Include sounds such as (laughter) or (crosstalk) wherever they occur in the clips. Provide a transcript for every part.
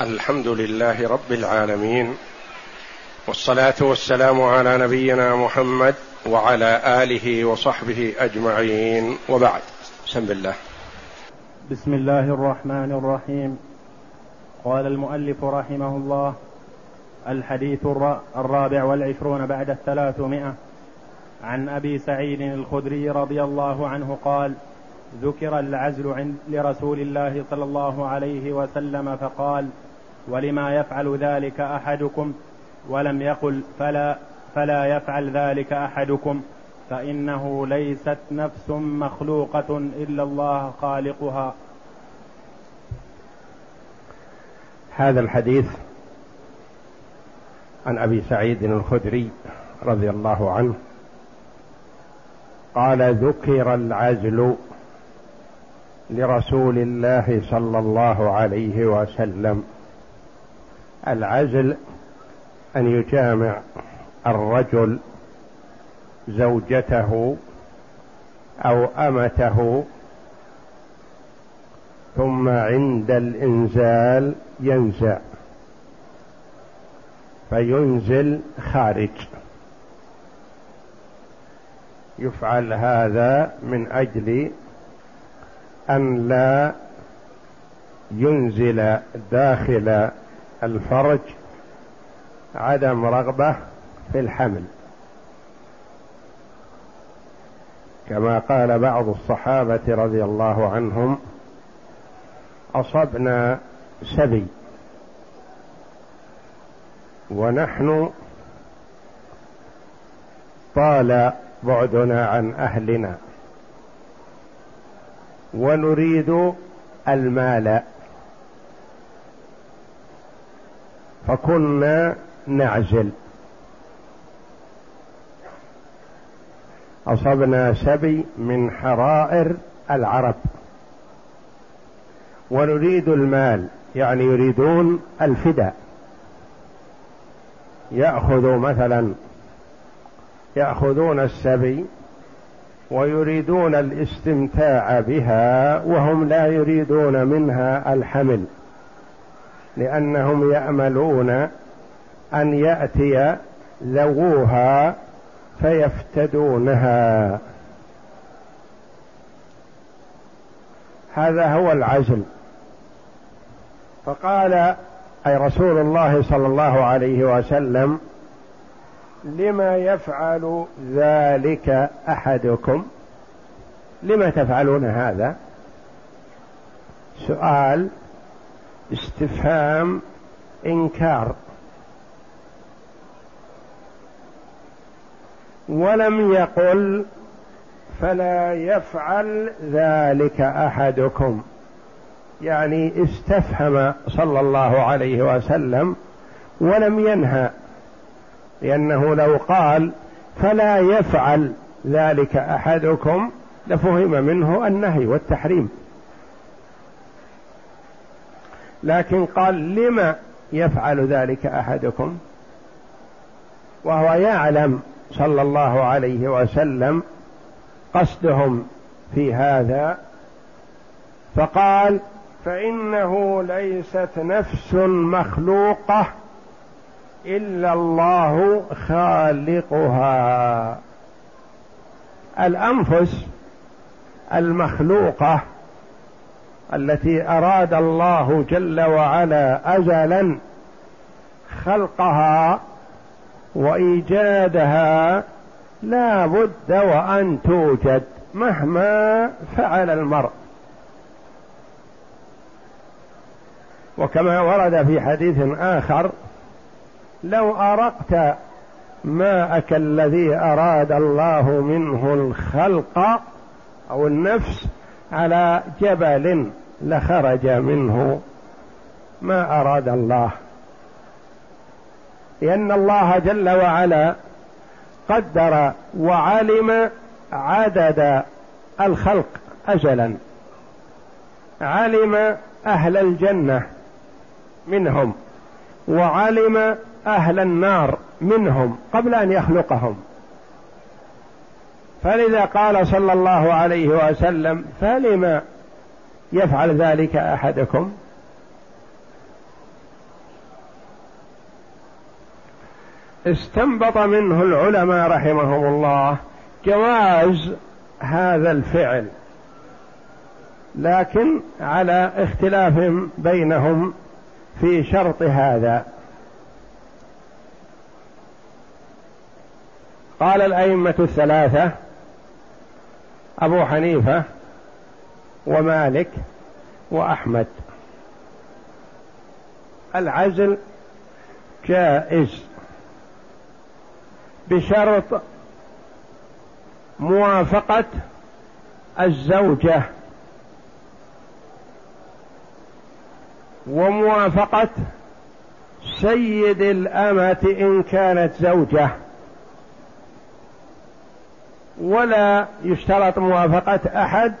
الحمد لله رب العالمين والصلاة والسلام على نبينا محمد وعلى آله وصحبه أجمعين. وبعد بسم الله. بسم الله الرحمن الرحيم. قال المؤلف رحمه الله الحديث الرابع والعشرون بعد الثلاثمائة. عن أبي سعيد الخدري رضي الله عنه قال ذكر العزل عند لرسول الله صلى الله عليه وسلم فقال ولما يفعل ذلك أحدكم ولم يقل فلا فلا يفعل ذلك أحدكم فإنه ليست نفس مخلوقة إلا الله خالقها. هذا الحديث عن أبي سعيد الخدري رضي الله عنه. قال ذكر العزل لرسول الله صلى الله عليه وسلم. العزل أن يجامع الرجل زوجته أو أمته ثم عند الإنزال ينزع فينزل خارج. يفعل هذا من أجل أن لا ينزل داخل الفرج عدم رغبة في الحمل. كما قال بعض الصحابة رضي الله عنهم أصبنا سبي ونحن طال بعدنا عن أهلنا ونريد المال. فكنا نعزل. أصبنا سبي من حرائر العرب. ونريد المال يعني يريدون الفداء. يأخذ مثلا يأخذون السبي ويريدون الاستمتاع بها وهم لا يريدون منها الحمل. لأنهم يأملون أن يأتي ذووها فيفتدونها. هذا هو العزل. فقال أي رسول الله صلى الله عليه وسلم لما يفعل ذلك أحدكم؟ لما تفعلون هذا؟ سؤال استفهام إنكار. ولم يقل فلا يفعل ذلك أحدكم. يعني استفهم صلى الله عليه وسلم ولم ينهى لأنه لو قال فلا يفعل ذلك أحدكم لفهم منه النهي والتحريم. لكن قال لم يفعل ذلك أحدكم؟ وهو يعلم صلى الله عليه وسلم قصدهم في هذا فقال فإنه ليست نفس مخلوقة إلا الله خالقها. الأنفس المخلوقة التي أراد الله جل وعلا ازلا خلقها وإيجادها لا بد وأن توجد مهما فعل المرء. وكما ورد في حديث آخر لو ارقت ماءك الذي أراد الله منه الخلق أو النفس على جبل لخرج منه. ما أراد الله. لأن الله جل وعلا قدر وعلم عدد الخلق اجلا. علم أهل الجنة منهم وعلم أهل النار منهم قبل أن يخلقهم. فلذا قال صلى الله عليه وسلم فلما يفعل ذلك أحدكم؟ استنبط منه العلماء رحمهم الله جواز هذا الفعل لكن على اختلاف بينهم في شرط هذا. قال الأئمة الثلاثة أبو حنيفة ومالك وأحمد. العزل جائز بشرط موافقة الزوجة وموافقة سيد الأمة إن كانت زوجة. ولا يشترط موافقة أحد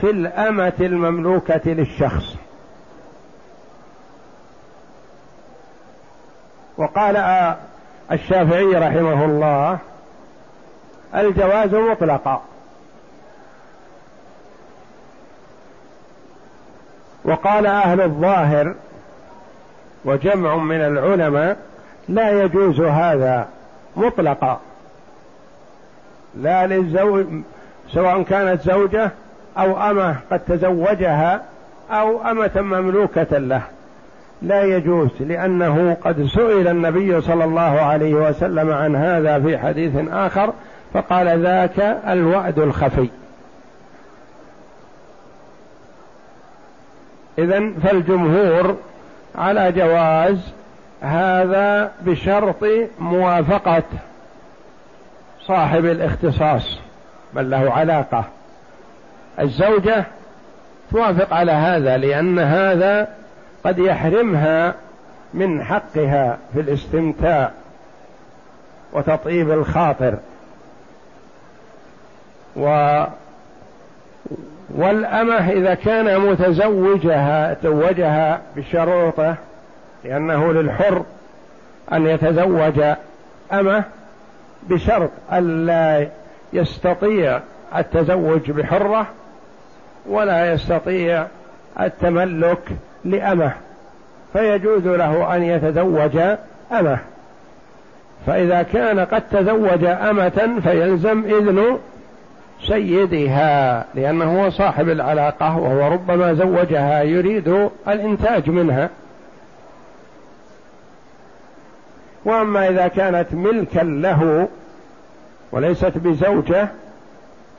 في الأمة المملوكة للشخص. وقال الشافعي رحمه الله الجواز مطلقا. وقال أهل الظاهر وجمع من العلماء لا يجوز هذا مطلقا. لا للزوج سواء كانت زوجة أو أمة قد تزوجها أو أمة مملوكة له. لا يجوز لأنه قد سئل النبي صلى الله عليه وسلم عن هذا في حديث آخر فقال ذاك الوعد الخفي. اذا فالجمهور على جواز هذا بشرط موافقة. صاحب الاختصاص بل له علاقة. الزوجة توافق على هذا لأن هذا قد يحرمها من حقها في الاستمتاع وتطيب الخاطر. و والأمة إذا كان متزوجها تزوجها بشروطه لأنه للحر أن يتزوج أمة بشرط ألا يستطيع التزوج بحرة ولا يستطيع التملك لأمة فيجوز له أن يتزوج أمة. فإذا كان قد تزوج أمة فيلزم إذن سيدها لأنه هو صاحب العلاقة وهو ربما زوجها يريد الإنتاج منها. وأما إذا كانت ملكا له وليست بزوجة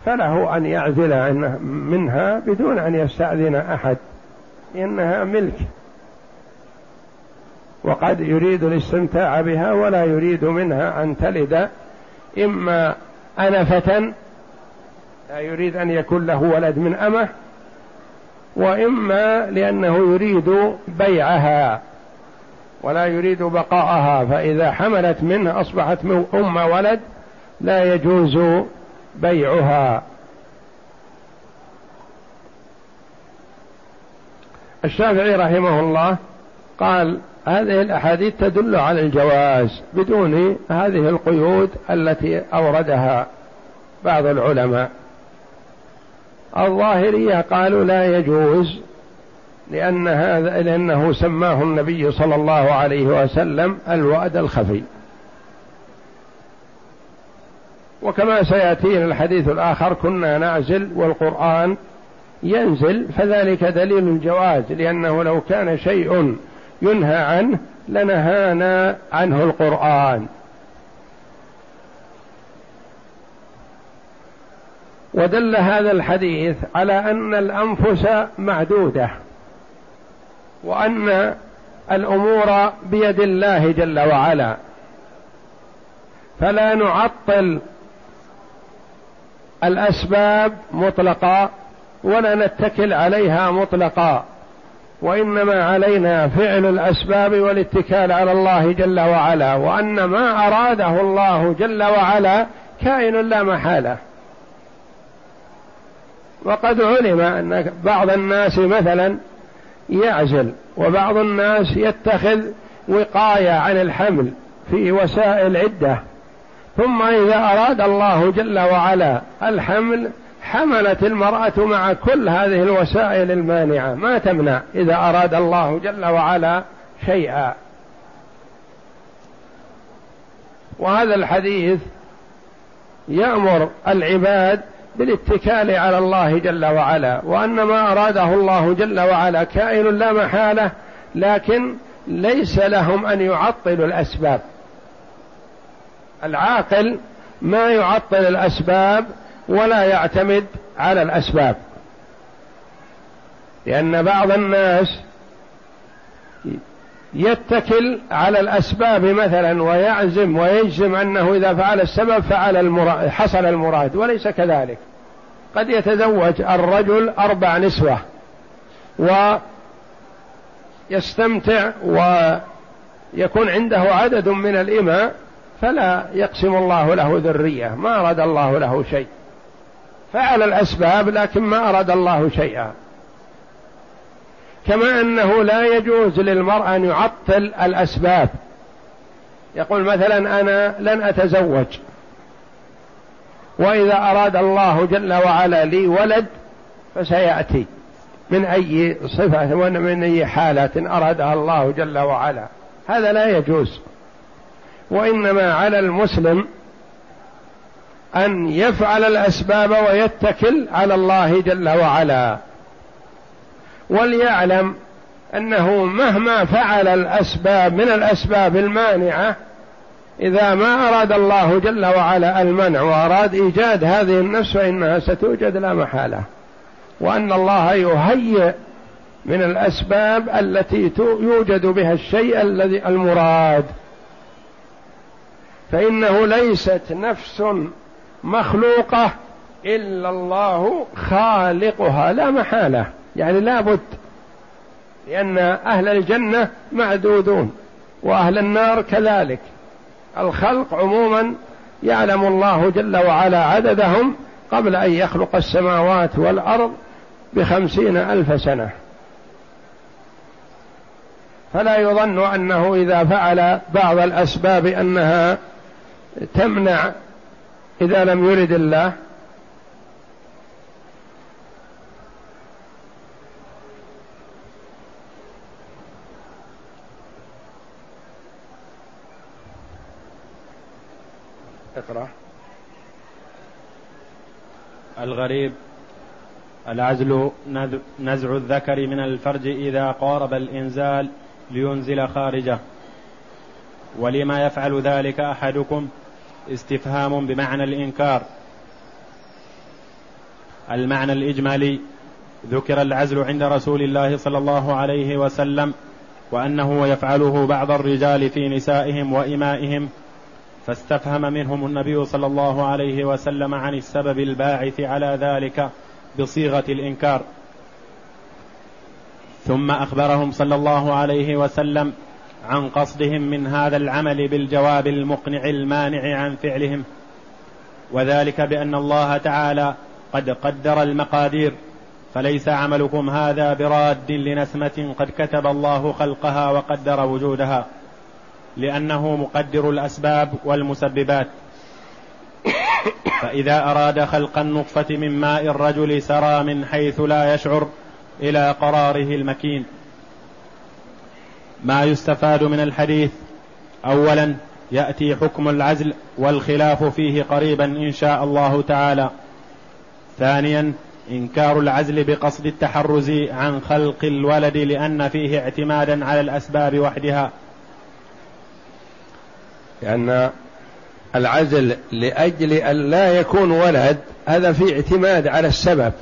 فله أن يعزل منها بدون أن يستأذن أحد إنها ملك. وقد يريد الاستمتاع بها ولا يريد منها أن تلد. إما أنفة لا يريد أن يكون له ولد من أمة وإما لأنه يريد بيعها. ولا يريد بقاءها فإذا حملت منه أصبحت أم ولد لا يجوز بيعها. الشافعي رحمه الله قال هذه الأحاديث تدل على الجواز بدون هذه القيود التي أوردها بعض العلماء. الظاهرية قالوا لا يجوز لأن هذا لأنه سماه النبي صلى الله عليه وسلم الوعد الخفي. وكما سيأتينا الحديث الآخر كنا نعزل والقرآن ينزل فذلك دليل الجواز لأنه لو كان شيء ينهى عنه لنهانا عنه القرآن. ودل هذا الحديث على أن الأنفس معدودة. وأن الأمور بيد الله جل وعلا. فلا نعطل الأسباب مطلقا ولا نتكل عليها مطلقا وإنما علينا فعل الأسباب والاتكال على الله جل وعلا وأن ما أراده الله جل وعلا كائن لا محالة. وقد علم أن بعض الناس مثلا يعزل وبعض الناس يتخذ وقاية عن الحمل في وسائل عدة. ثم إذا أراد الله جل وعلا الحمل حملت المرأة مع كل هذه الوسائل المانعة. ما تمنع إذا أراد الله جل وعلا شيئا. وهذا الحديث يأمر العباد بالاتكال على الله جل وعلا وأن ما أراده الله جل وعلا كائن لا محالة لكن ليس لهم أن يعطلوا الأسباب. العاقل ما يعطل الأسباب ولا يعتمد على الأسباب. لأن بعض الناس يتكل على الأسباب مثلا ويعزم ويجزم أنه إذا فعل السبب فعل المراد حصل المراد وليس كذلك. قد يتزوج الرجل أربع نسوة ويستمتع ويكون عنده عدد من الإماء فلا يقسم الله له ذرية ما أراد الله له شيء. فعل الأسباب لكن ما أراد الله شيئا. كما أنه لا يجوز للمرء أن يعطل الأسباب. يقول مثلا أنا لن أتزوج. وإذا أراد الله جل وعلا لي ولد فسيأتي. من أي صفة ومن أي حالة أرادها الله جل وعلا. هذا لا يجوز. وإنما على المسلم أن يفعل الأسباب ويتكل على الله جل وعلا. وليعلم أنه مهما فعل الأسباب من الأسباب المانعة إذا ما أراد الله جل وعلا المنع وأراد إيجاد هذه النفس فإنها ستوجد لا محالة. وأن الله يهيئ من الأسباب التي يوجد بها الشيء الذي المراد. فإنه ليست نفس مخلوقة إلا الله خالقها لا محالة. يعني لابد لأن أهل الجنة معدودون وأهل النار كذلك. الخلق عموما يعلم الله جل وعلا عددهم قبل أن يخلق السماوات والأرض بخمسين ألف سنة. فلا يظن أنه إذا فعل بعض الأسباب أنها تمنع إذا لم يرد الله الغريب العزل نزع الذكر من الفرج إذا قارب الإنزال لينزل خارجه. ولما يفعل ذلك أحدكم استفهام بمعنى الإنكار. المعنى الإجمالي ذكر العزل عند رسول الله صلى الله عليه وسلم وأنه يفعله بعض الرجال في نسائهم وإمائهم فاستفهم منهم النبي صلى الله عليه وسلم عن السبب الباعث على ذلك بصيغة الإنكار. ثم أخبرهم صلى الله عليه وسلم عن قصدهم من هذا العمل بالجواب المقنع المانع عن فعلهم وذلك بأن الله تعالى قد قدر المقادير فليس عملكم هذا براد لنسمة قد كتب الله خلقها وقدر وجودها. لأنه مقدر الأسباب والمسببات. فإذا أراد خلق النطفة من ماء الرجل سرى من حيث لا يشعر إلى قراره المكين. ما يستفاد من الحديث أولا يأتي حكم العزل والخلاف فيه قريبا إن شاء الله تعالى. ثانيا إنكار العزل بقصد التحرز عن خلق الولد لأن فيه اعتمادا على الأسباب وحدها. لأن العزل لأجل أن لا يكون ولد هذا في اعتماد على السبب.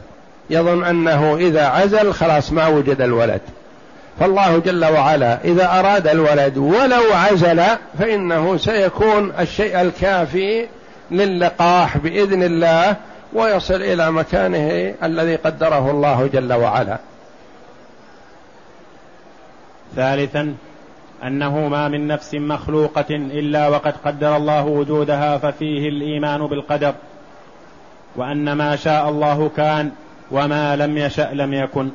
يظن أنه إذا عزل خلاص ما وجد الولد. فالله جل وعلا إذا أراد الولد ولو عزل فإنه سيكون الشيء الكافي للقاح بإذن الله ويصل إلى مكانه الذي قدره الله جل وعلا. ثالثا أنه ما من نفس مخلوقة إلا وقد قدر الله وجودها ففيه الإيمان بالقدر وأن ما شاء الله كان وما لم يشأ لم يكن.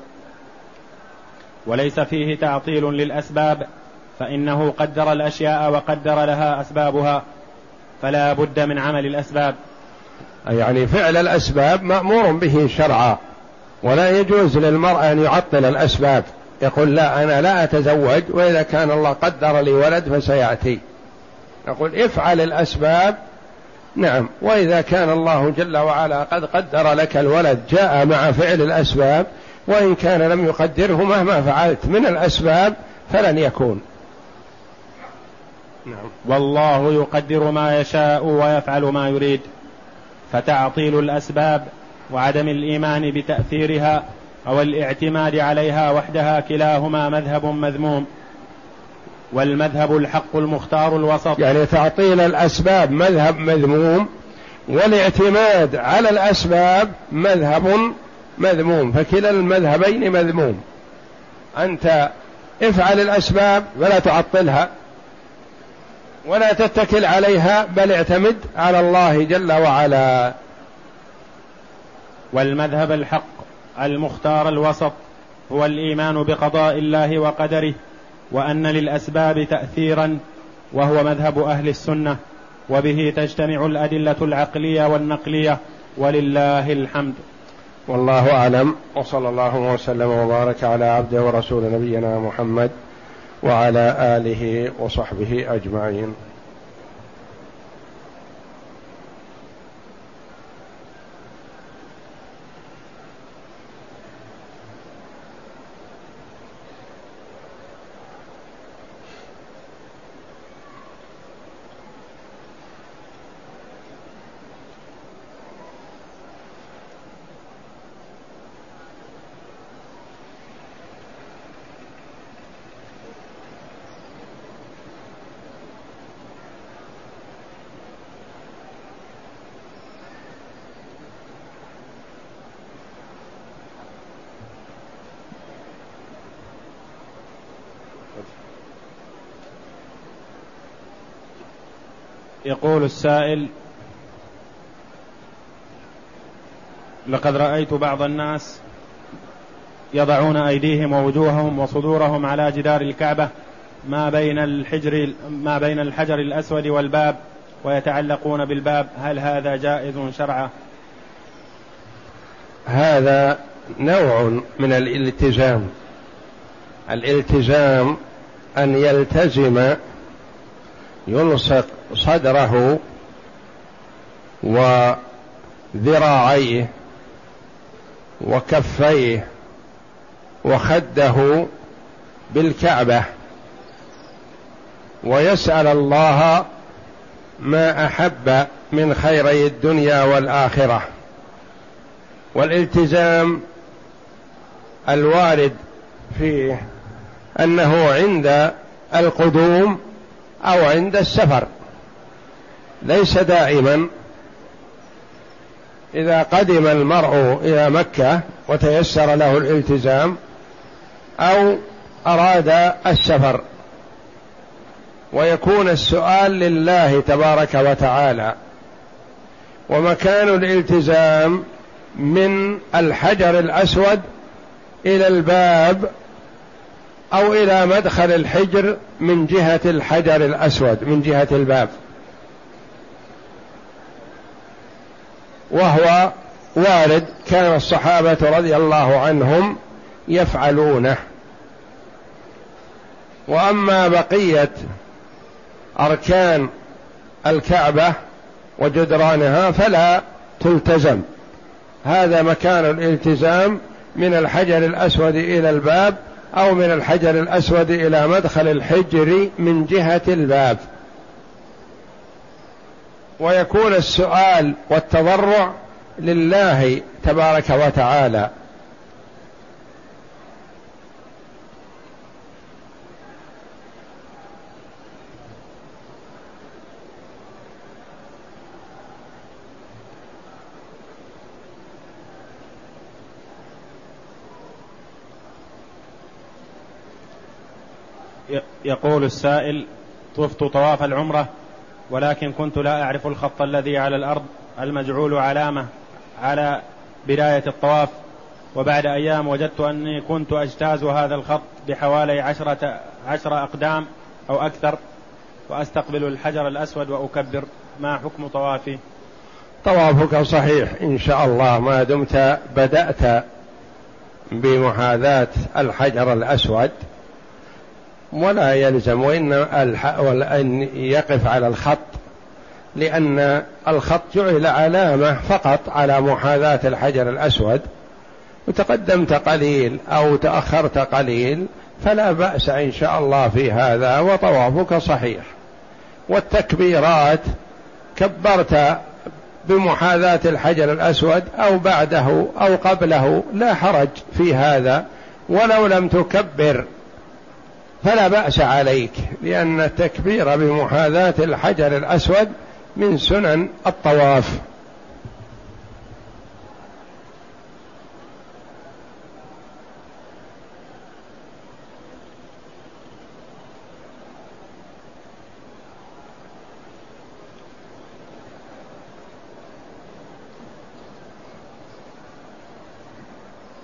وليس فيه تعطيل للأسباب فإنه قدر الأشياء وقدر لها أسبابها فلا بد من عمل الأسباب. يعني فعل الأسباب مأمور به شرعا ولا يجوز للمرء أن يعطل الأسباب. يقول لا أنا لا أتزوج وإذا كان الله قدر لي ولد فسيأتي. نقول افعل الأسباب. نعم وإذا كان الله جل وعلا قد قدر لك الولد جاء مع فعل الأسباب وإن كان لم يقدره مهما فعلت من الأسباب فلن يكون. نعم. والله يقدر ما يشاء ويفعل ما يريد فتعطيل الأسباب وعدم الإيمان بتأثيرها أو الاعتماد عليها وحدها كلاهما مذهب مذموم. والمذهب الحق المختار الوسط. يعني تعطيل الأسباب مذهب مذموم والاعتماد على الأسباب مذهب مذموم. فكلا المذهبين مذموم. أنت افعل الأسباب ولا تعطلها ولا تتكل عليها بل اعتمد على الله جل وعلا. والمذهب الحق المختار الوسط هو الإيمان بقضاء الله وقدره وأن للأسباب تاثيرا وهو مذهب أهل السنة وبه تجتمع الأدلة العقلية والنقلية ولله الحمد. والله أعلم وصلى الله وسلم وبارك على عبده ورسول نبينا محمد وعلى آله وصحبه أجمعين. يقول السائل لقد رأيت بعض الناس يضعون أيديهم ووجوههم وصدورهم على جدار الكعبة ما بين الحجر ما بين الحجر الأسود والباب ويتعلقون بالباب هل هذا جائز شرعا؟ هذا نوع من الالتزام الالتزام أن يلتزم يلصق صدره وذراعيه وكفيه وخده بالكعبة ويسأل الله ما أحب من خيري الدنيا والآخرة. والالتزام الوارد فيه أنه عند القدوم أو عند السفر. ليس دائما إذا قدم المرء إلى مكة وتيسر له الالتزام أو أراد السفر ويكون السؤال لله تبارك وتعالى ومكان الالتزام من الحجر الأسود إلى الباب أو إلى مدخل الحجر من جهة الحجر الأسود من جهة الباب. وهو وارد كان الصحابة رضي الله عنهم يفعلونه. وأما بقية أركان الكعبة وجدرانها فلا تلتزم. هذا مكان الالتزام من الحجر الأسود إلى الباب أو من الحجر الأسود إلى مدخل الحجر من جهة الباب. ويكون السؤال والتضرع لله تبارك وتعالى. يقول السائل طفت طواف العمرة؟ ولكن كنت لا أعرف الخط الذي على الأرض المجعول علامة على بداية الطواف. وبعد أيام وجدت أني كنت أجتاز هذا الخط بحوالي عشرة عشر أقدام أو أكثر وأستقبل الحجر الأسود وأكبر. ما حكم طوافي؟ طوافك صحيح. إن شاء الله ما دمت بدأت بمحاذاة الحجر الأسود. ولا يلزم وإنما أن يقف على الخط لأن الخط جعل علامة فقط على محاذاة الحجر الأسود. وتقدمت قليل أو تأخرت قليل فلا بأس إن شاء الله في هذا وطوافك صحيح. والتكبيرات كبرت بمحاذاة الحجر الأسود أو بعده أو قبله لا حرج في هذا ولو لم تكبر فلا بأس عليك لأن التكبير بمحاذاة الحجر الأسود من سنن الطواف.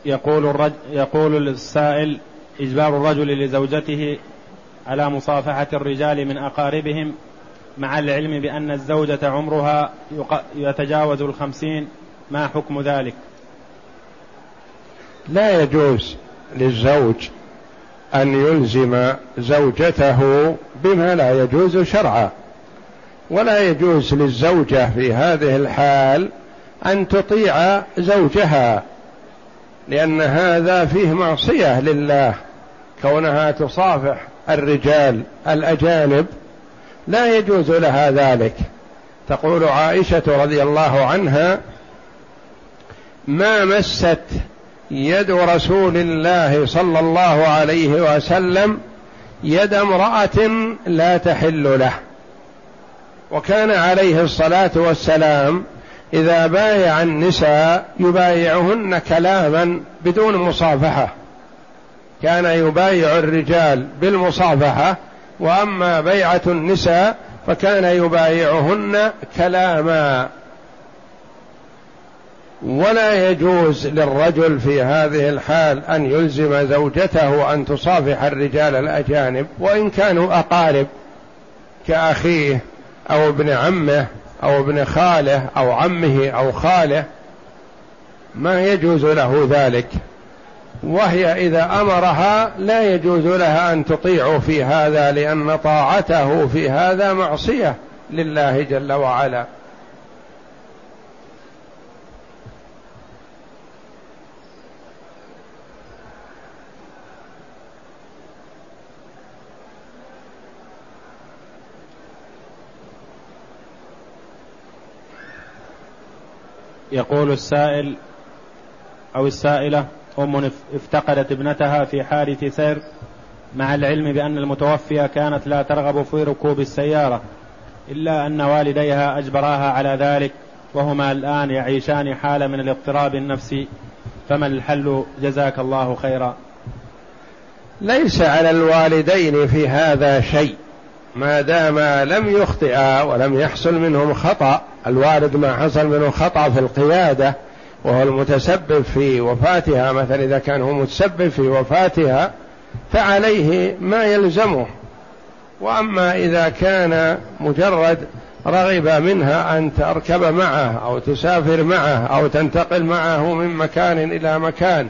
يقول الرجل يقول السائل إجبار الرجل لزوجته على مصافحة الرجال من أقاربهم مع العلم بأن الزوجة عمرها يتجاوز الخمسين ما حكم ذلك؟ لا يجوز للزوج أن يلزم زوجته بما لا يجوز شرعا. ولا يجوز للزوجة في هذه الحال أن تطيع زوجها لأن هذا فيه معصية لله. كونها تصافح الرجال الأجانب لا يجوز لها ذلك. تقول عائشة رضي الله عنها ما مست يد رسول الله صلى الله عليه وسلم يد امرأة لا تحل له. وكان عليه الصلاة والسلام إذا بايع النساء يبايعهن كلاما بدون مصافحة. كان يبايع الرجال بالمصافحة وأما بيعة النساء فكان يبايعهن كلاما. ولا يجوز للرجل في هذه الحال أن يلزم زوجته أن تصافح الرجال الأجانب وإن كانوا أقارب كأخيه أو ابن عمه أو ابن خاله أو عمه أو خاله. ما يجوز له ذلك. وهي إذا أمرها لا يجوز لها أن تطيع في هذا لأن طاعته في هذا معصية لله جل وعلا. يقول السائل أو السائلة أم افتقدت ابنتها في حادث سير مع العلم بأن المتوفية كانت لا ترغب في ركوب السيارة إلا أن والديها أجبراها على ذلك وهما الآن يعيشان حالة من الاضطراب النفسي فما الحل؟ جزاك الله خيرا. ليس على الوالدين في هذا شيء ما دام لم يخطئا ولم يحصل منهم خطأ الوالد ما حصل منه خطأ في القيادة وهو المتسبب في وفاتها مثلا إذا كان هو متسبب في وفاتها فعليه ما يلزمه. وأما إذا كان مجرد رغب منها أن تركب معه أو تسافر معه أو تنتقل معه من مكان إلى مكان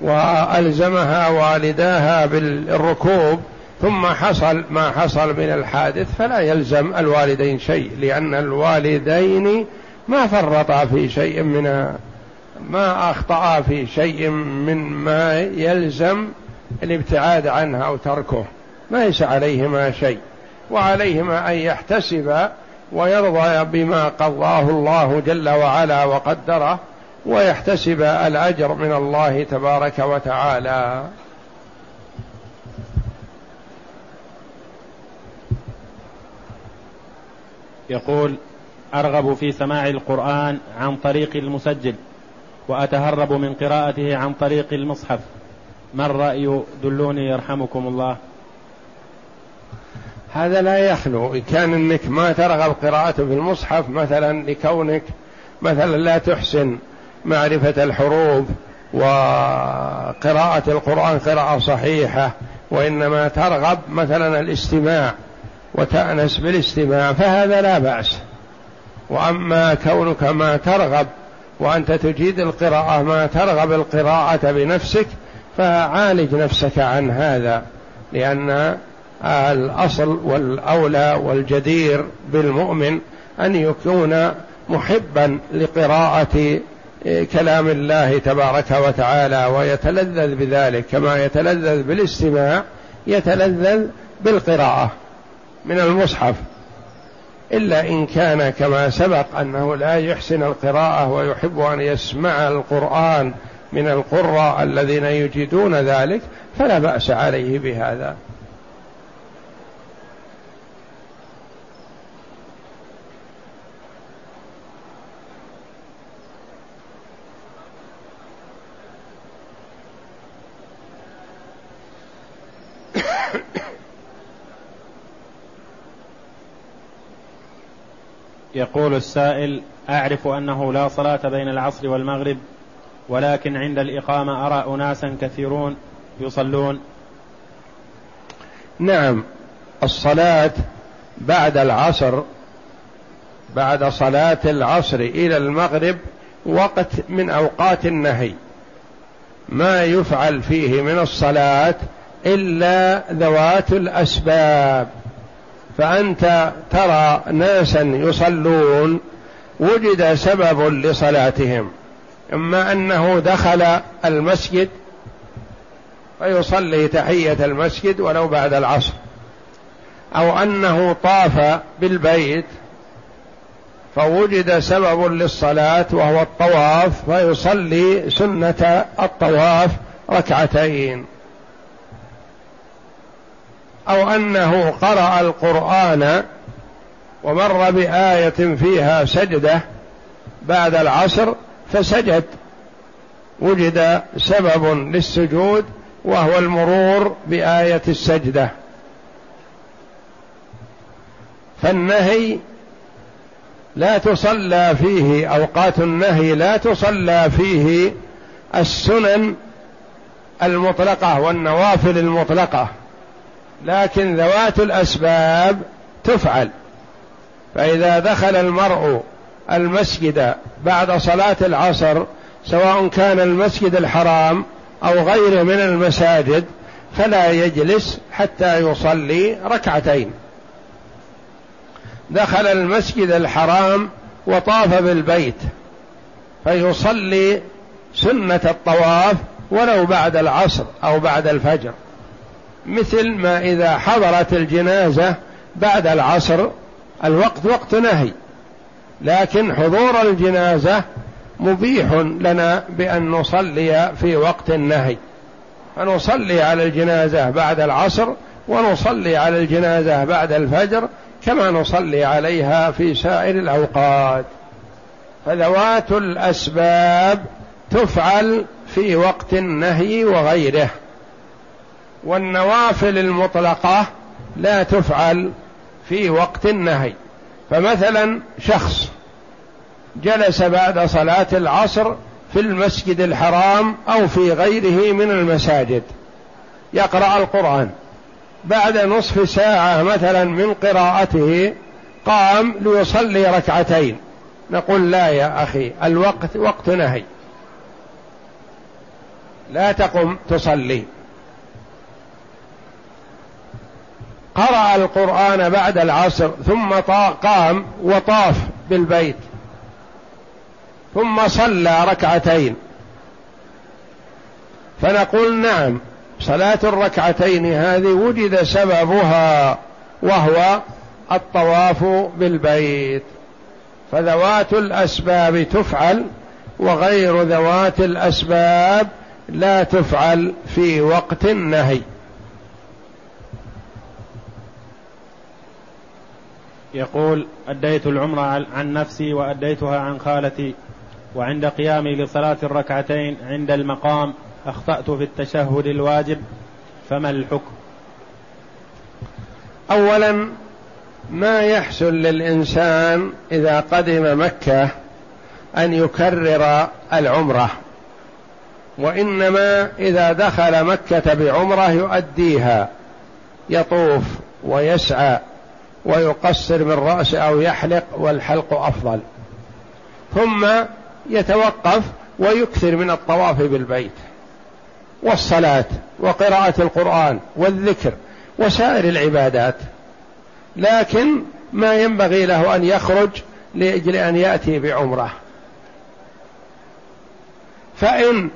وألزمها والداها بالركوب ثم حصل ما حصل من الحادث فلا يلزم الوالدين شيء لأن الوالدين ما فرطا في شيء من ما أخطأ في شيء من ما يلزم الابتعاد عنه أو تركه. ليس عليهما شيء. وعليهما أن يحتسب ويرضى بما قضاه الله جل وعلا وقدره ويحتسب الأجر من الله تبارك وتعالى. يقول أرغب في سماع القرآن عن طريق المسجل. وأتهرب من قراءته عن طريق المصحف. ما الرأي؟ دلوني يرحمكم الله. هذا لا يخلو. إن كان إنك ما ترغب قراءته في المصحف مثلا لكونك مثلا لا تحسن معرفة الحروف وقراءة القرآن قراءة صحيحة وإنما ترغب مثلا الاستماع وتأنس بالاستماع فهذا لا بأس. وأما كونك ما ترغب وأنت تجيد القراءة ما ترغب القراءة بنفسك فعالج نفسك عن هذا لأن الأصل والأولى والجدير بالمؤمن أن يكون محبا لقراءة كلام الله تبارك وتعالى ويتلذذ بذلك كما يتلذذ بالاستماع يتلذذ بالقراءة. من المصحف. إلا إن كان كما سبق أنه لا يحسن القراءة ويحب أن يسمع القرآن من القراء الذين يجيدون ذلك فلا بأس عليه بهذا. (coughs) يقول السائل أعرف أنه لا صلاة بين العصر والمغرب ولكن عند الإقامة أرى أناسا كثيرون يصلون. نعم الصلاة بعد العصر بعد صلاة العصر إلى المغرب وقت من أوقات النهي. ما يفعل فيه من الصلاة إلا ذوات الأسباب. فأنت ترى ناسا يصلون وجد سبب لصلاتهم إما أنه دخل المسجد فيصلي تحية المسجد ولو بعد العصر أو أنه طاف بالبيت فوجد سبب للصلاة وهو الطواف فيصلي سنة الطواف ركعتين. أو أنه قرأ القرآن ومر بآية فيها سجدة بعد العصر فسجد. وجد سبب للسجود وهو المرور بآية السجدة. فالنهي لا تصلى فيه أوقات النهي لا تصلى فيه السنن المطلقة والنوافل المطلقة. لكن ذوات الأسباب تفعل. فإذا دخل المرء المسجد بعد صلاة العصر سواء كان المسجد الحرام أو غيره من المساجد فلا يجلس حتى يصلي ركعتين. دخل المسجد الحرام وطاف بالبيت فيصلي سنة الطواف ولو بعد العصر أو بعد الفجر. مثل ما إذا حضرت الجنازة بعد العصر الوقت وقت نهي. لكن حضور الجنازة مبيح لنا بأن نصلي في وقت النهي. فنصلي على الجنازة بعد العصر ونصلي على الجنازة بعد الفجر كما نصلي عليها في سائر الأوقات. فذوات الأسباب تفعل في وقت النهي وغيره. والنوافل المطلقة لا تفعل في وقت النهي. فمثلا شخص جلس بعد صلاة العصر في المسجد الحرام أو في غيره من المساجد يقرأ القرآن. بعد نصف ساعة مثلا من قراءته قام ليصلي ركعتين. نقول لا يا أخي الوقت وقت نهي. لا تقم تصلي. قرأ القرآن بعد العصر ثم قام وطاف بالبيت. ثم صلى ركعتين. فنقول نعم صلاة الركعتين هذه وجد سببها وهو الطواف بالبيت. فذوات الأسباب تفعل وغير ذوات الأسباب لا تفعل في وقت النهي. يقول أديت العمرة عن نفسي وأديتها عن خالتي وعند قيامي لصلاة الركعتين عند المقام أخطأت في التشهد الواجب فما الحكم؟ أولا ما يحسن للإنسان إذا قدم مكة أن يكرر العمرة وإنما إذا دخل مكة بعمرة يؤديها يطوف ويسعى ويقصر رأسه أو يحلق والحلق أفضل. ثم يتوقف ويكثر من الطواف بالبيت والصلاة وقراءة القرآن والذكر وسائر العبادات. لكن ما ينبغي له أن يخرج لأجل أن يأتي بعمرة. فإن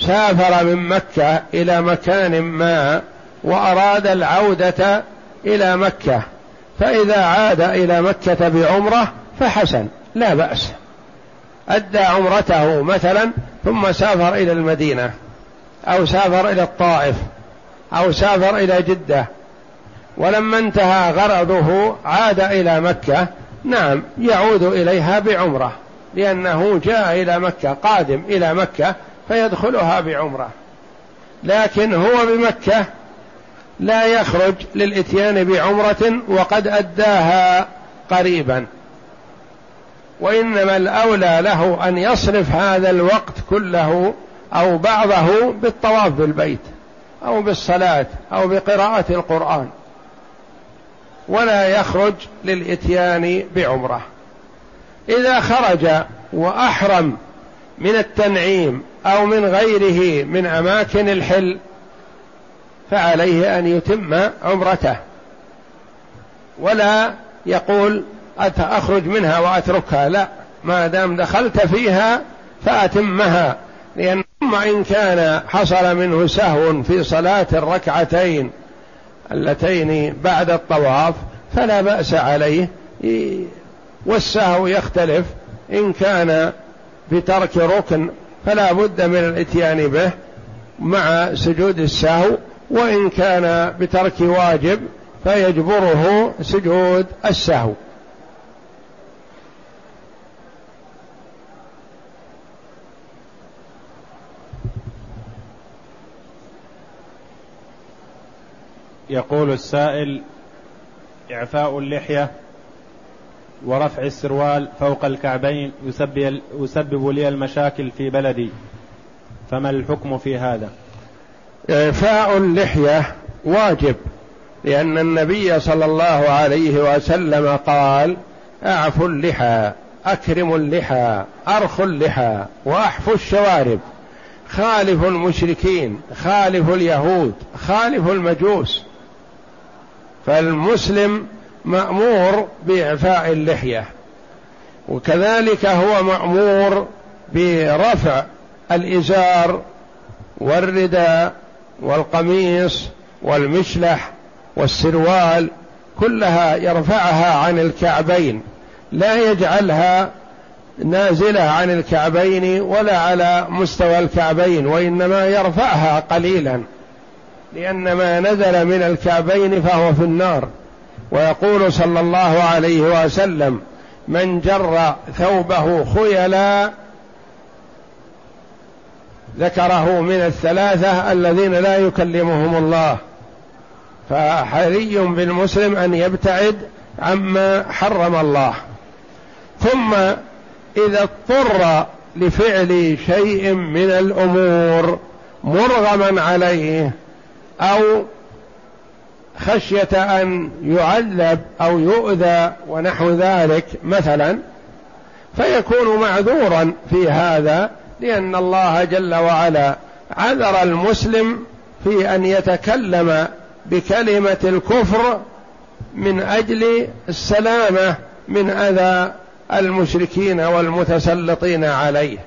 سافر من مكة إلى مكان ما وأراد العودة إلى مكة فإذا عاد إلى مكة بعمرة فحسن لا بأس. أدى عمرته مثلا ثم سافر إلى المدينة أو سافر إلى الطائف أو سافر إلى جدة. ولما انتهى غرضه عاد إلى مكة نعم يعود إليها بعمرة لأنه جاء إلى مكة قادم إلى مكة فيدخلها بعمرة. لكن هو بمكة لا يخرج للإتيان بعمرة وقد أداها قريبا. وإنما الأولى له أن يصرف هذا الوقت كله أو بعضه بالطواف بالبيت أو بالصلاة أو بقراءة القرآن. ولا يخرج للإتيان بعمرة. إذا خرج وأحرم من التنعيم أو من غيره من أماكن الحل فعليه أن يتم عمرته. ولا يقول أخرج منها وأتركها. لا ما دام دخلت فيها فأتمها. لأن إن كان حصل منه سهو في صلاة الركعتين اللتين بعد الطواف فلا بأس عليه. والسهو يختلف. إن كان بترك ركن فلا بد من الإتيان به مع سجود السهو وإن كان بترك واجب فيجبره سجود السهو. يقول السائل إعفاء اللحية ورفع السروال فوق الكعبين يسبب, لي المشاكل في بلدي فما الحكم في هذا؟ إعفاء اللحية واجب لأن النبي صلى الله عليه وسلم قال أعفوا اللحى أكرموا اللحى أرخوا اللحى وأحفوا الشوارب. خالفوا المشركين خالفوا اليهود خالفوا المجوس. فالمسلم مأمور بإعفاء اللحية وكذلك هو مأمور برفع الإزار والرداء والقميص والمشلح والسروال كلها يرفعها عن الكعبين لا يجعلها نازلة عن الكعبين ولا على مستوى الكعبين وإنما يرفعها قليلا لأن ما نزل من الكعبين فهو في النار. ويقول صلى الله عليه وسلم من جر ثوبه خيلا ذكره من الثلاثة الذين لا يكلمهم الله. فحري بالمسلم أن يبتعد عما حرم الله. ثم إذا اضطر لفعل شيء من الأمور مرغما عليه أو خشية أن يعذب أو يؤذى ونحو ذلك مثلا فيكون معذورا في هذا لأن الله جل وعلا عذر المسلم في أن يتكلم بكلمة الكفر من أجل السلامة من أذى المشركين والمتسلطين عليه.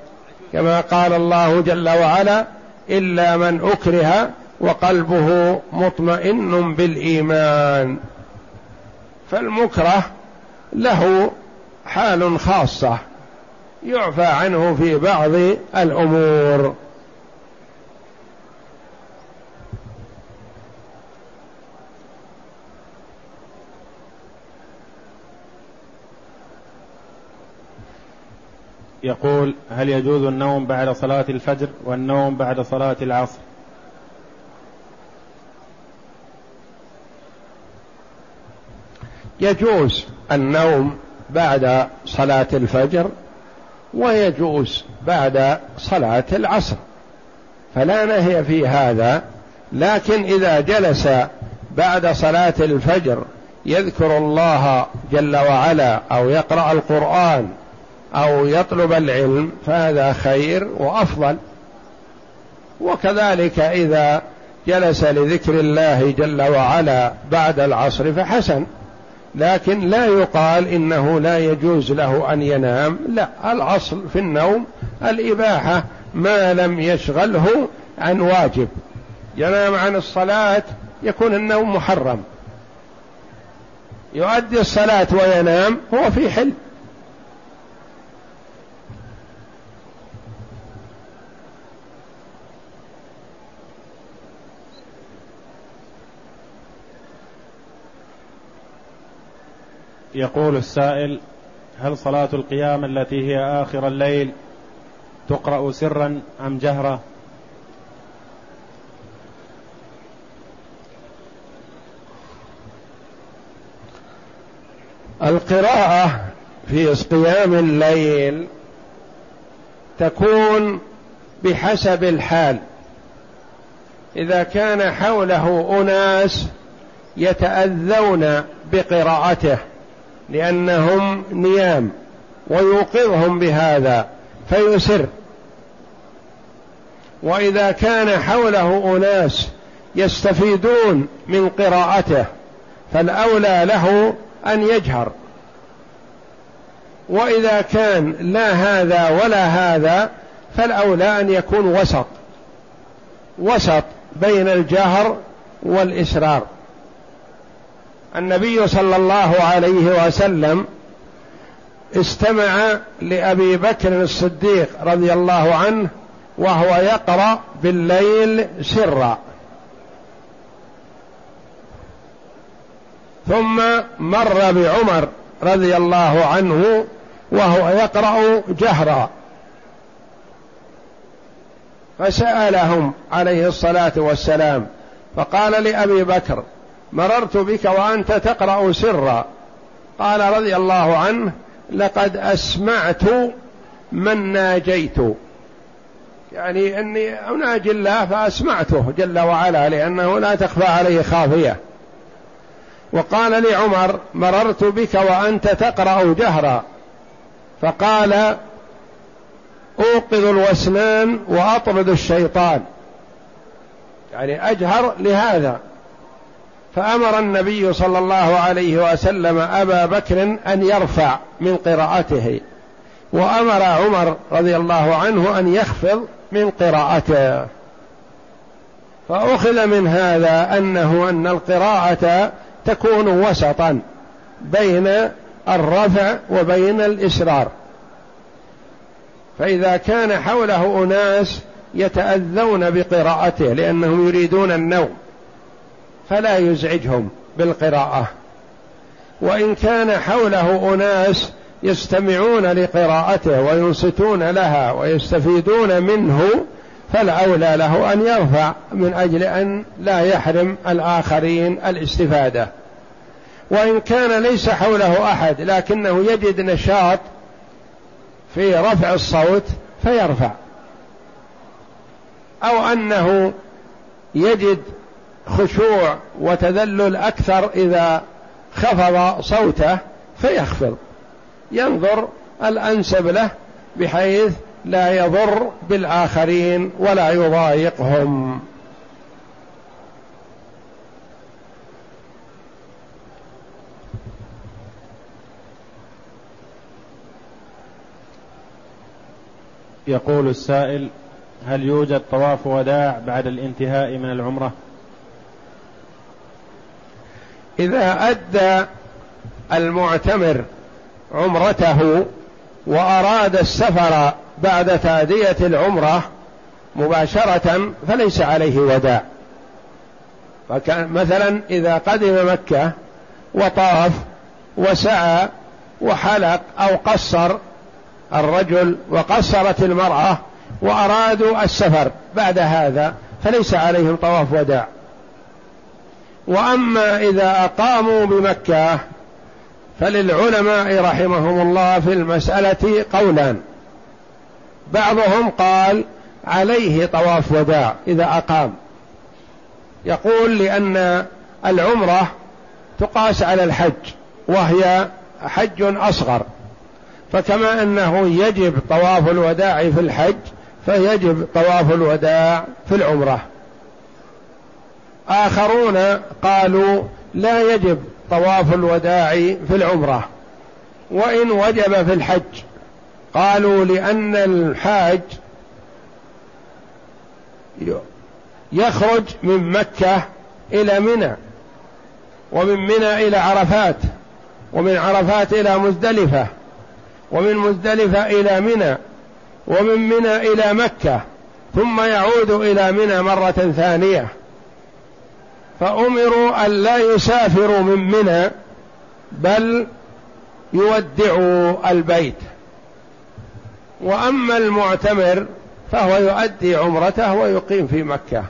كما قال الله جل وعلا إلا من أكره وقلبه مطمئن بالإيمان. فالمكره له حال خاصة. يعفى عنه في بعض الأمور. يقول هل يجوز النوم بعد صلاة الفجر والنوم بعد صلاة العصر؟ يجوز النوم بعد صلاة الفجر ويجوز بعد صلاة العصر. فلا نهي في هذا لكن إذا جلس بعد صلاة الفجر يذكر الله جل وعلا أو يقرأ القرآن أو يطلب العلم فهذا خير وأفضل. وكذلك إذا جلس لذكر الله جل وعلا بعد العصر فحسن. لكن لا يقال إنه لا يجوز له أن ينام. لا الأصل في النوم الإباحة ما لم يشغله عن واجب. ينام عن الصلاة يكون النوم محرم. يؤدي الصلاة وينام هو في حل يقول السائل هل صلاة القيام التي هي آخر الليل تقرأ سرا أم جهرا القراءة في قيام الليل تكون بحسب الحال. إذا كان حوله أناس يتأذون بقراءته. لأنهم نيام ويوقظهم بهذا فيسر. وإذا كان حوله أناس يستفيدون من قراءته فالأولى له أن يجهر. وإذا كان لا هذا ولا هذا فالأولى أن يكون وسط وسط بين الجهر والإسرار. النبي صلى الله عليه وسلم استمع لأبي بكر الصديق رضي الله عنه وهو يقرأ بالليل سرا. ثم مر بعمر رضي الله عنه وهو يقرأ جهرا. فسألهم عليه الصلاة والسلام فقال لأبي بكر مررت بك وأنت تقرأ سرا. قال رضي الله عنه لقد أسمعت من ناجيت. يعني إني أناجي الله فأسمعته جل وعلا لأنه لا تخفى عليه خافية. وقال لعمر مررت بك وأنت تقرأ جهرا. فقال أوقظ الوسنان وأطرد الشيطان. يعني أجهر لهذا. فأمر النبي صلى الله عليه وسلم أبا بكر أن يرفع من قراءته وأمر عمر رضي الله عنه أن يخفض من قراءته. فأخذ من هذا أنه أن القراءة تكون وسطا بين الرفع وبين الإسرار. فإذا كان حوله أناس يتأذون بقراءته لأنهم يريدون النوم فلا يزعجهم بالقراءة. وإن كان حوله أناس يستمعون لقراءته وينصتون لها ويستفيدون منه فالأولى له أن يرفع من أجل أن لا يحرم الآخرين الاستفادة. وإن كان ليس حوله أحد لكنه يجد نشاط في رفع الصوت فيرفع. أو أنه يجد خشوع وتذلل أكثر إذا خفض صوته فيخفض. ينظر الأنسب له بحيث لا يضر بالآخرين ولا يضايقهم. يقول السائل هل يوجد طواف وداع بعد الانتهاء من العمرة؟ إذا أدى المعتمر عمرته وأراد السفر بعد تادية العمرة مباشرة فليس عليه وداع. مثلا إذا قدم مكة وطاف وسعى وحلق أو قصر الرجل وقصرت المرأة وأرادوا السفر بعد هذا فليس عليهم طواف وداع. وأما إذا أقاموا بمكة فللعلماء رحمهم الله في المسألة قولان. بعضهم قال عليه طواف وداع إذا أقام. يقول لأن العمرة تقاس على الحج وهي حج أصغر. فكما أنه يجب طواف الوداع في الحج فيجب طواف الوداع في العمرة. آخرون قالوا لا يجب طواف الوداع في العمرة وإن وجب في الحج. قالوا لأن الحاج يخرج من مكة إلى منى ومن منى إلى عرفات ومن عرفات إلى مزدلفة ومن مزدلفة إلى منى ومن منى إلى مكة ثم يعود إلى منى مرة ثانية. فأمروا أن لا يسافروا من منى بل يودعوا البيت. وأما المعتمر فهو يؤدي عمرته ويقيم في مكة.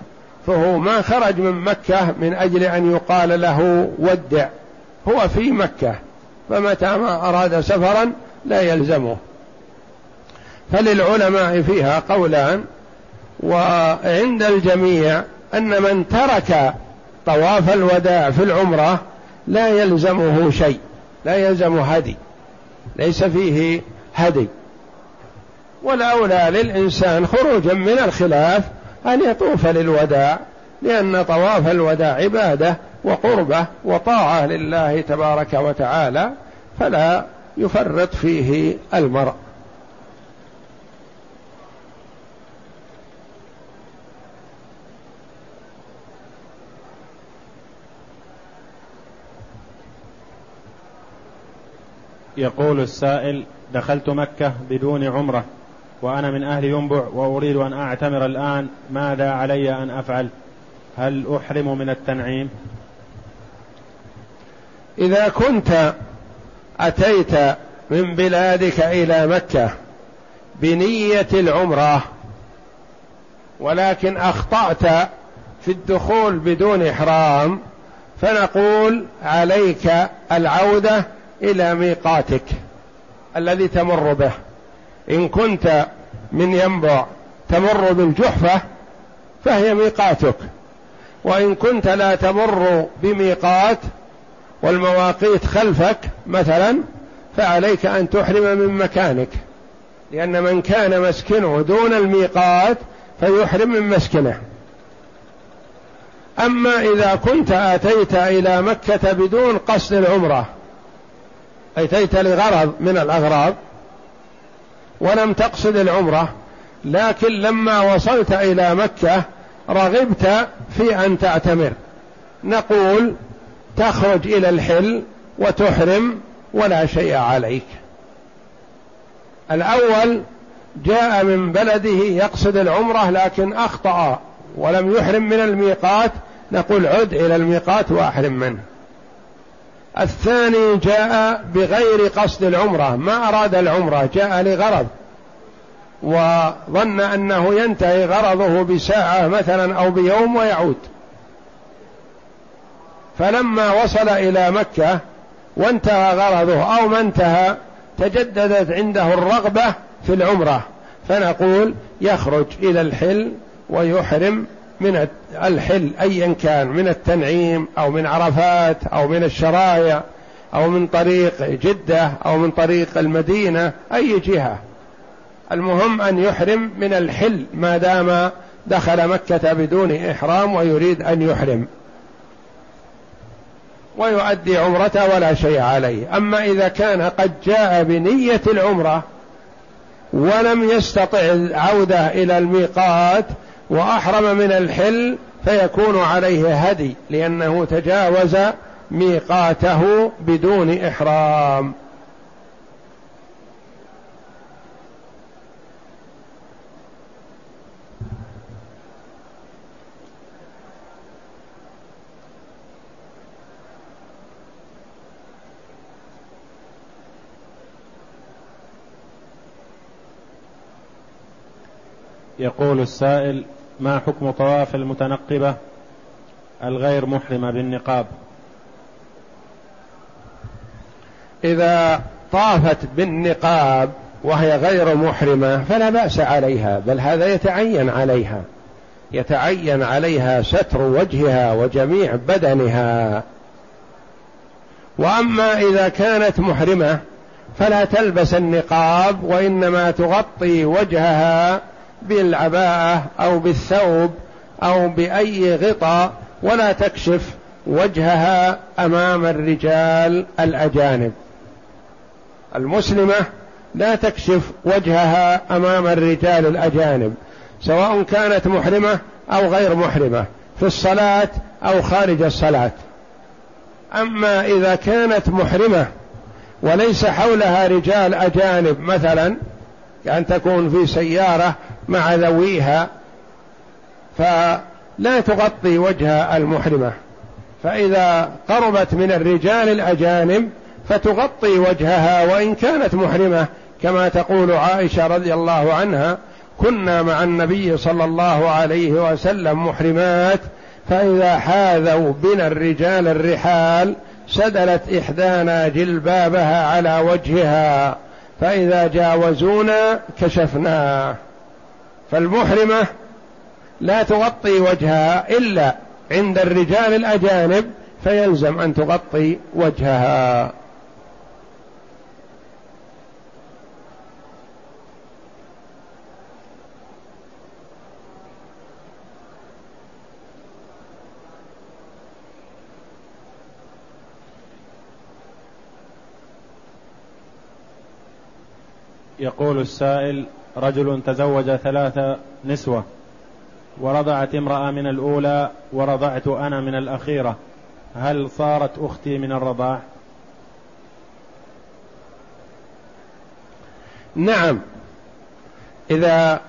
فهو ما خرج من مكة من أجل أن يقال له ودع. هو في مكة. فمتى ما أراد سفرا لا يلزمه. فللعلماء فيها قولان وعند الجميع أن من ترك طواف الوداع في العمرة لا يلزمه شيء لا يلزم هدي ليس فيه هدي. والاولى للإنسان خروجا من الخلاف أن يطوف للوداع لأن طواف الوداع عبادة وقربة وطاعة لله تبارك وتعالى فلا يفرط فيه المرء. يقول السائل دخلت مكة بدون عمرة وأنا من أهل ينبع وأريد أن أعتمر الآن ماذا علي أن أفعل؟ هل أحرم من التنعيم؟ إذا كنت أتيت من بلادك إلى مكة بنية العمرة ولكن أخطأت في الدخول بدون إحرام فنقول عليك العودة إلى ميقاتك الذي تمر به. إن كنت من ينبع تمر بالجحفة فهي ميقاتك. وإن كنت لا تمر بميقات والمواقيت خلفك مثلا فعليك أن تحرم من مكانك. لأن من كان مسكنه دون الميقات فيحرم من مسكنه. أما إذا كنت آتيت إلى مكة بدون قصد العمرة أتيت لغرض من الأغراض ولم تقصد العمرة لكن لما وصلت إلى مكة رغبت في أن تعتمر. نقول تخرج إلى الحل وتحرم ولا شيء عليك. الأول جاء من بلده يقصد العمرة لكن أخطأ ولم يحرم من الميقات نقول عد إلى الميقات وأحرم منه. الثاني جاء بغير قصد العمرة ما أراد العمرة جاء لغرض. وظن أنه ينتهي غرضه بساعة مثلا أو بيوم ويعود. فلما وصل إلى مكة وانتهى غرضه أو ما انتهى تجددت عنده الرغبة في العمرة. فنقول يخرج إلى الحل ويحرم من الحل ايا كان من التنعيم أو من عرفات أو من الشرايع أو من طريق جدة أو من طريق المدينة أي جهة. المهم أن يحرم من الحل ما دام دخل مكة بدون إحرام ويريد أن يحرم. ويؤدي عمرته ولا شيء عليه. أما إذا كان قد جاء بنية العمرة ولم يستطع العودة إلى الميقات وأحرم من الحل فيكون عليه هدي لأنه تجاوز ميقاته بدون إحرام. يقول السائل ما حكم طواف المتنقبة الغير محرمة بالنقاب؟ إذا طافت بالنقاب وهي غير محرمة فلا بأس عليها بل هذا يتعين عليها. يتعين عليها ستر وجهها وجميع بدنها. وأما إذا كانت محرمة فلا تلبس النقاب وإنما تغطي وجهها بالعباءة أو بالثوب أو بأي غطاء ولا تكشف وجهها أمام الرجال الأجانب. المسلمة لا تكشف وجهها أمام الرجال الأجانب سواء كانت محرمة أو غير محرمة في الصلاة أو خارج الصلاة. أما إذا كانت محرمة وليس حولها رجال أجانب مثلا كأن تكون في سيارة مع ذويها فلا تغطي وجه المحرمة. فإذا قربت من الرجال الأجانب فتغطي وجهها وإن كانت محرمة. كما تقول عائشة رضي الله عنها كنا مع النبي صلى الله عليه وسلم محرمات فإذا حاذوا بنا الرجال الرحال سدلت إحدانا جلبابها على وجهها فإذا جاوزونا كشفناه. فالمحرمة لا تغطي وجهها إلا عند الرجال الأجانب فيلزم أن تغطي وجهها. يقول السائل رجل تزوج ثلاث نسوة ورضعت امرأة من الأولى ورضعت أنا من الأخيرة. هل صارت أختي من الرضاع؟ نعم. إذا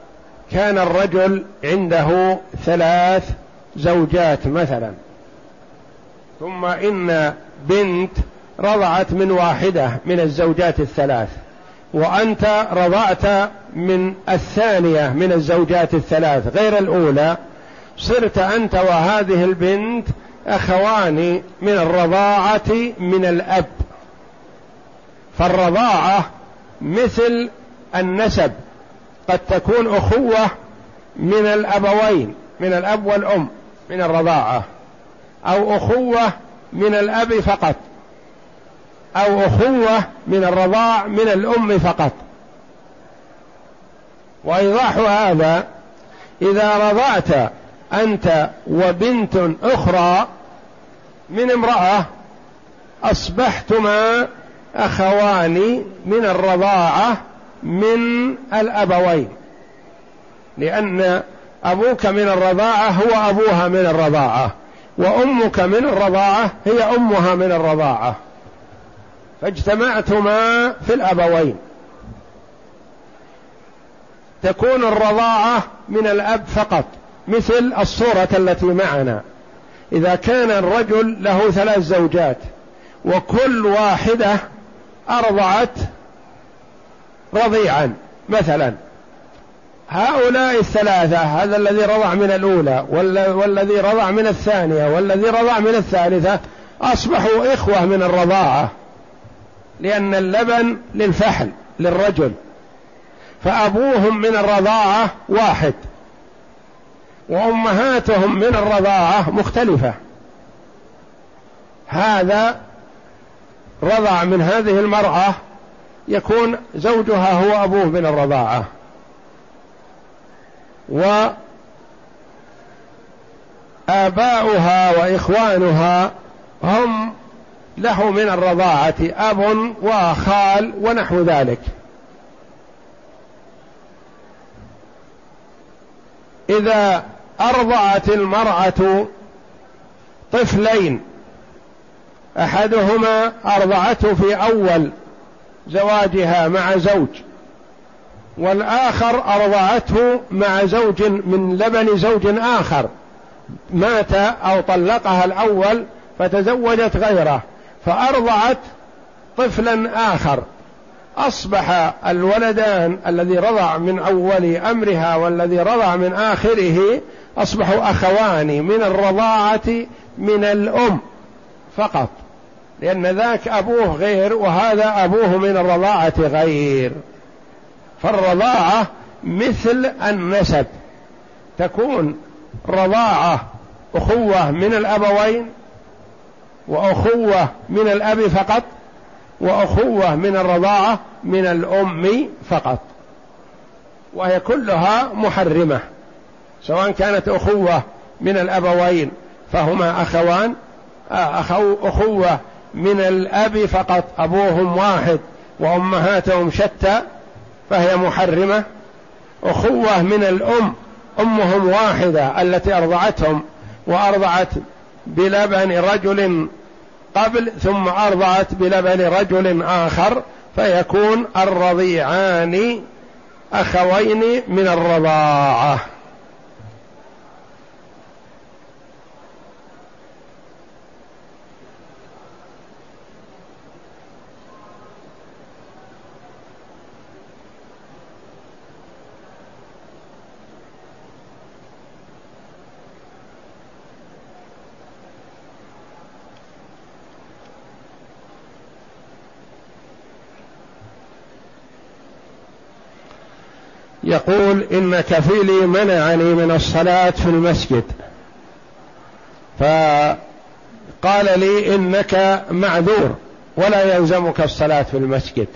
كان الرجل عنده ثلاث زوجات مثلا ثم إن بنت رضعت من واحدة من الزوجات الثلاث وأنت رضعت من الثانية من الزوجات الثلاث غير الأولى. صرت أنت وهذه البنت أخوان من الرضاعة من الأب. فالرضاعة مثل النسب. قد تكون أخوة من الأبوين من الأب والأم من الرضاعة أو أخوة من الأب فقط. أو أخوة من الرضاع من الأم فقط. وإيضاح هذا إذا رضعت أنت وبنت أخرى من امرأة أصبحتما أخوان من الرضاعة من الأبوين. لأن أبوك من الرضاعة هو أبوها من الرضاعة وأمك من الرضاعة هي أمها من الرضاعة. فاجتمعتما في الأبوين. تكون الرضاعة من الأب فقط مثل الصورة التي معنا. إذا كان الرجل له ثلاث زوجات وكل واحدة أرضعت رضيعا مثلا. هؤلاء الثلاثة هذا الذي رضع من الأولى والذي رضع من الثانية والذي رضع من الثالثة أصبحوا إخوة من الرضاعة. لأن اللبن للفحل للرجل. فأبوهم من الرضاعة واحد وأمهاتهم من الرضاعة مختلفة. هذا رضع من هذه المرأة يكون زوجها هو أبوه من الرضاعة. وآباؤها وإخوانها هم له من الرضاعة أب وخال ونحو ذلك. إذا أرضعت المرأة طفلين أحدهما أرضعته في أول زواجها مع زوج والآخر أرضعته مع زوج من لبن زوج آخر. مات أو طلقها الأول فتزوجت غيره. فأرضعت طفلا آخر. أصبح الولدان الذي رضع من أول أمرها والذي رضع من آخره أصبحوا أخوان من الرضاعة من الأم فقط لأن ذاك أبوه غير وهذا أبوه من الرضاعة غير. فالرضاعة مثل النسب تكون رضاعة أخوة من الأبوين وأخوة من الأب فقط وأخوة من الرضاعة من الأم فقط. وهي كلها محرمة سواء كانت أخوة من الأبوين فهما أخوان آه، أخو أخوة من الأب فقط أبوهم واحد وأمهاتهم شتى فهي محرمة. أخوة من الأم أمهم واحدة التي أرضعتهم وأرضعت بلبن رجل قبل ثم أرضعت بلبن رجل آخر فيكون الرضيعان أخوين من الرضاعة. يقول إن كفيلي منعني من الصلاة في المسجد. فقال لي إنك معذور ولا يلزمك الصلاة في المسجد.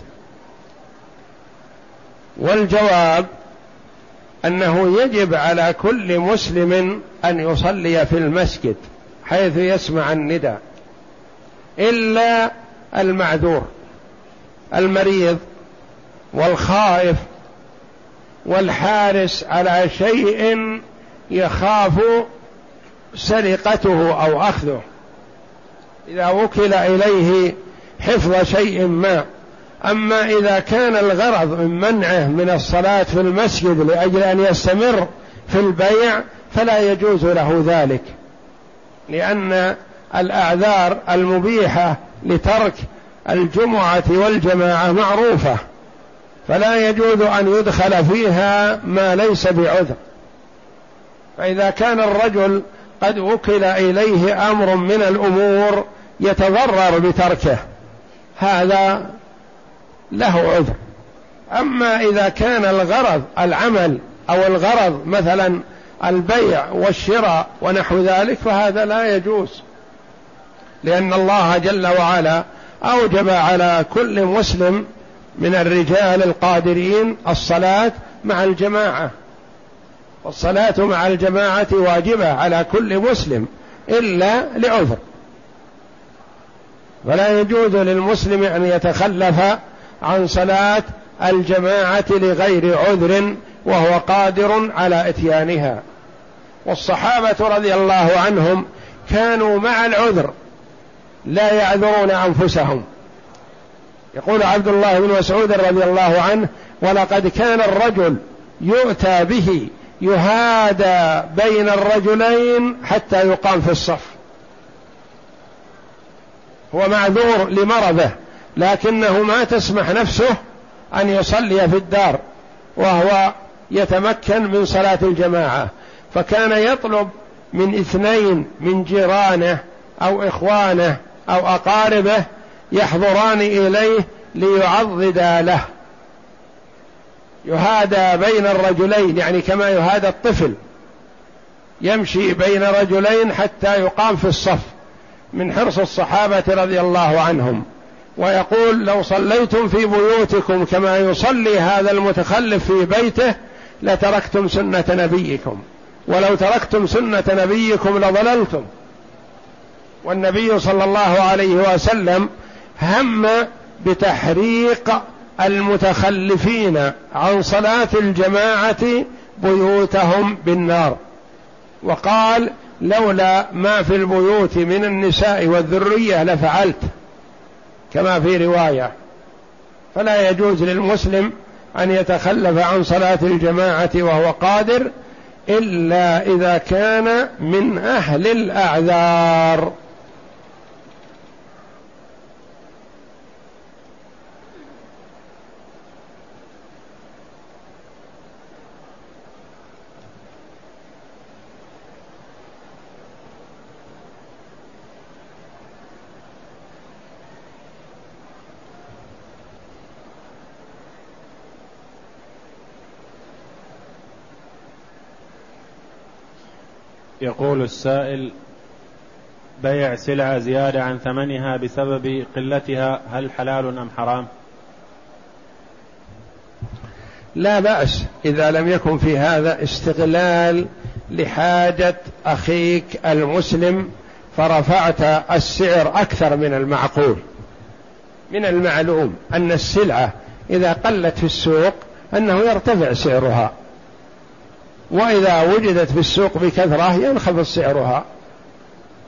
والجواب أنه يجب على كل مسلم أن يصلي في المسجد حيث يسمع النداء إلا المعذور المريض والخائف والحارس على شيء يخاف سرقته أو أخذه. إذا وكل إليه حفظ شيء ما. أما إذا كان الغرض من منعه من الصلاة في المسجد لأجل أن يستمر في البيع فلا يجوز له ذلك. لأن الأعذار المبيحة لترك الجمعة والجماعة معروفة. فلا يجوز أن يدخل فيها ما ليس بعذر. فإذا كان الرجل قد وكل إليه أمر من الأمور يتضرر بتركه هذا له عذر. أما إذا كان الغرض العمل أو الغرض مثلا البيع والشراء ونحو ذلك فهذا لا يجوز. لأن الله جل وعلا أوجب على كل مسلم من الرجال القادرين الصلاة مع الجماعة. والصلاة مع الجماعة واجبة على كل مسلم إلا لعذر. فلا يجوز للمسلم أن يتخلف عن صلاة الجماعة لغير عذر وهو قادر على إتيانها. والصحابة رضي الله عنهم كانوا مع العذر لا يعذرون أنفسهم. يقول عبد الله بن مسعود رضي الله عنه ولقد كان الرجل يؤتى به يهادى بين الرجلين حتى يقام في الصف. هو معذور لمرضه لكنه ما تسمح نفسه أن يصلي في الدار وهو يتمكن من صلاة الجماعة فكان يطلب من اثنين من جيرانه أو إخوانه أو أقاربه يحضران إليه ليعضدا له. يهادى بين الرجلين يعني كما يهادى الطفل. يمشي بين رجلين حتى يقام في الصف من حرص الصحابة رضي الله عنهم. ويقول لو صليتم في بيوتكم كما يصلي هذا المتخلف في بيته لتركتم سنة نبيكم. ولو تركتم سنة نبيكم لضللتم. والنبي صلى الله عليه وسلم هم بتحريق المتخلفين عن صلاة الجماعة بيوتهم بالنار. وقال لولا ما في البيوت من النساء والذرية لفعلت كما في رواية. فلا يجوز للمسلم أن يتخلف عن صلاة الجماعة وهو قادر إلا إذا كان من أهل الأعذار. يقول السائل بيع سلعة زيادة عن ثمنها بسبب قلتها هل حلال أم حرام؟ لا بأس إذا لم يكن في هذا استغلال لحاجة أخيك المسلم فرفعت السعر أكثر من المعقول. من المعلوم أن السلعة إذا قلت في السوق أنه يرتفع سعرها. وإذا وجدت في السوق بكثرة ينخفض سعرها.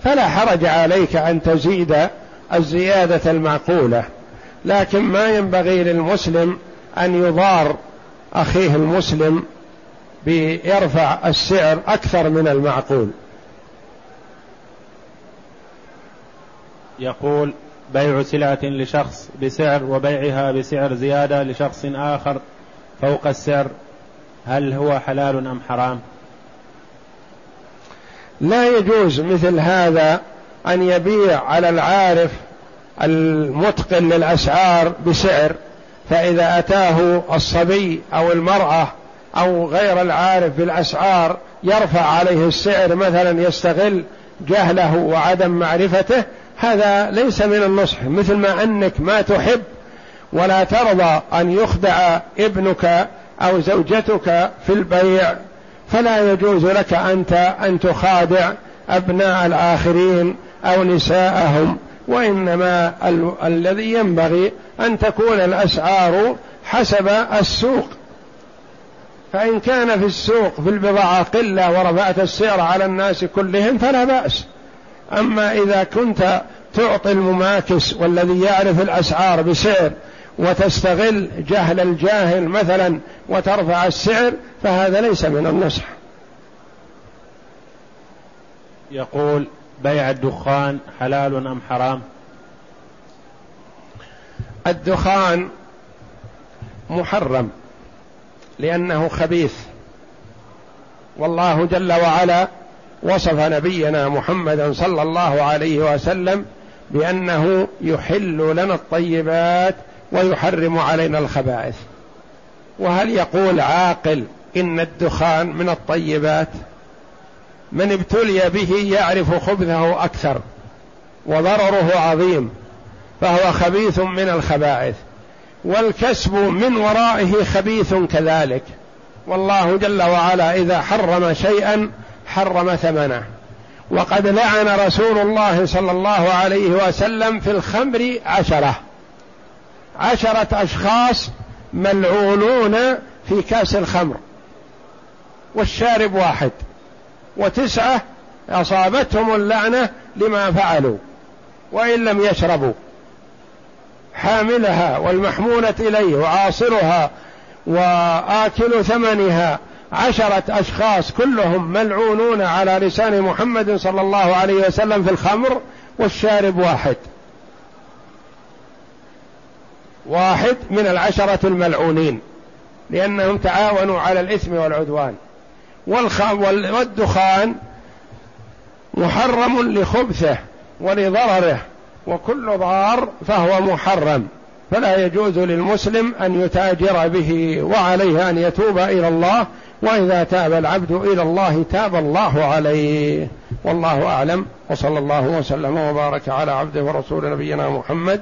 فلا حرج عليك أن تزيد الزيادة المعقولة. لكن ما ينبغي للمسلم أن يضار أخيه المسلم بيرفع السعر أكثر من المعقول. يقول بيع سلعة لشخص بسعر وبيعها بسعر زيادة لشخص آخر فوق السعر. هل هو حلال أم حرام؟ لا يجوز مثل هذا أن يبيع على العارف المتقن للأسعار بسعر فإذا أتاه الصبي أو المرأة أو غير العارف بالأسعار يرفع عليه السعر مثلا يستغل جهله وعدم معرفته هذا ليس من النصح. مثل ما أنك ما تحب ولا ترضى أن يخدع ابنك أو زوجتك في البيع فلا يجوز لك أنت أن تخادع أبناء الآخرين أو نساءهم وإنما ال- الذي ينبغي أن تكون الأسعار حسب السوق. فإن كان في السوق في البضاعة قلة ورفعت السعر على الناس كلهم فلا بأس. أما إذا كنت تعطي المماكس والذي يعرف الأسعار بسعر وتستغل جهل الجاهل مثلا وترفع السعر فهذا ليس من النصح. يقول بيع الدخان حلال أم حرام؟ الدخان محرم لأنه خبيث. والله جل وعلا وصف نبينا محمدا صلى الله عليه وسلم بأنه يحل لنا الطيبات ويحرم علينا الخبائث. وهل يقول عاقل إن الدخان من الطيبات؟ من ابتلي به يعرف خبثه أكثر وضرره عظيم فهو خبيث من الخبائث. والكسب من ورائه خبيث كذلك. والله جل وعلا إذا حرم شيئا حرم ثمنه. وقد لعن رسول الله صلى الله عليه وسلم في الخمر عشرة. عشرة أشخاص ملعونون في كأس الخمر. والشارب واحد. وتسعة أصابتهم اللعنة لما فعلوا وإن لم يشربوا. حاملها والمحمولة إليه وعاصرها وآكل ثمنها. عشرة أشخاص كلهم ملعونون على لسان محمد صلى الله عليه وسلم في الخمر والشارب واحد. واحد من العشرة الملعونين لأنهم تعاونوا على الإثم والعدوان. والدخان محرم لخبثه ولضرره وكل ضار فهو محرم. فلا يجوز للمسلم أن يتاجر به وعليه أن يتوب إلى الله وإذا تاب العبد إلى الله تاب الله عليه. والله أعلم. وصلى الله وسلم وبارك على عبده ورسول نبينا محمد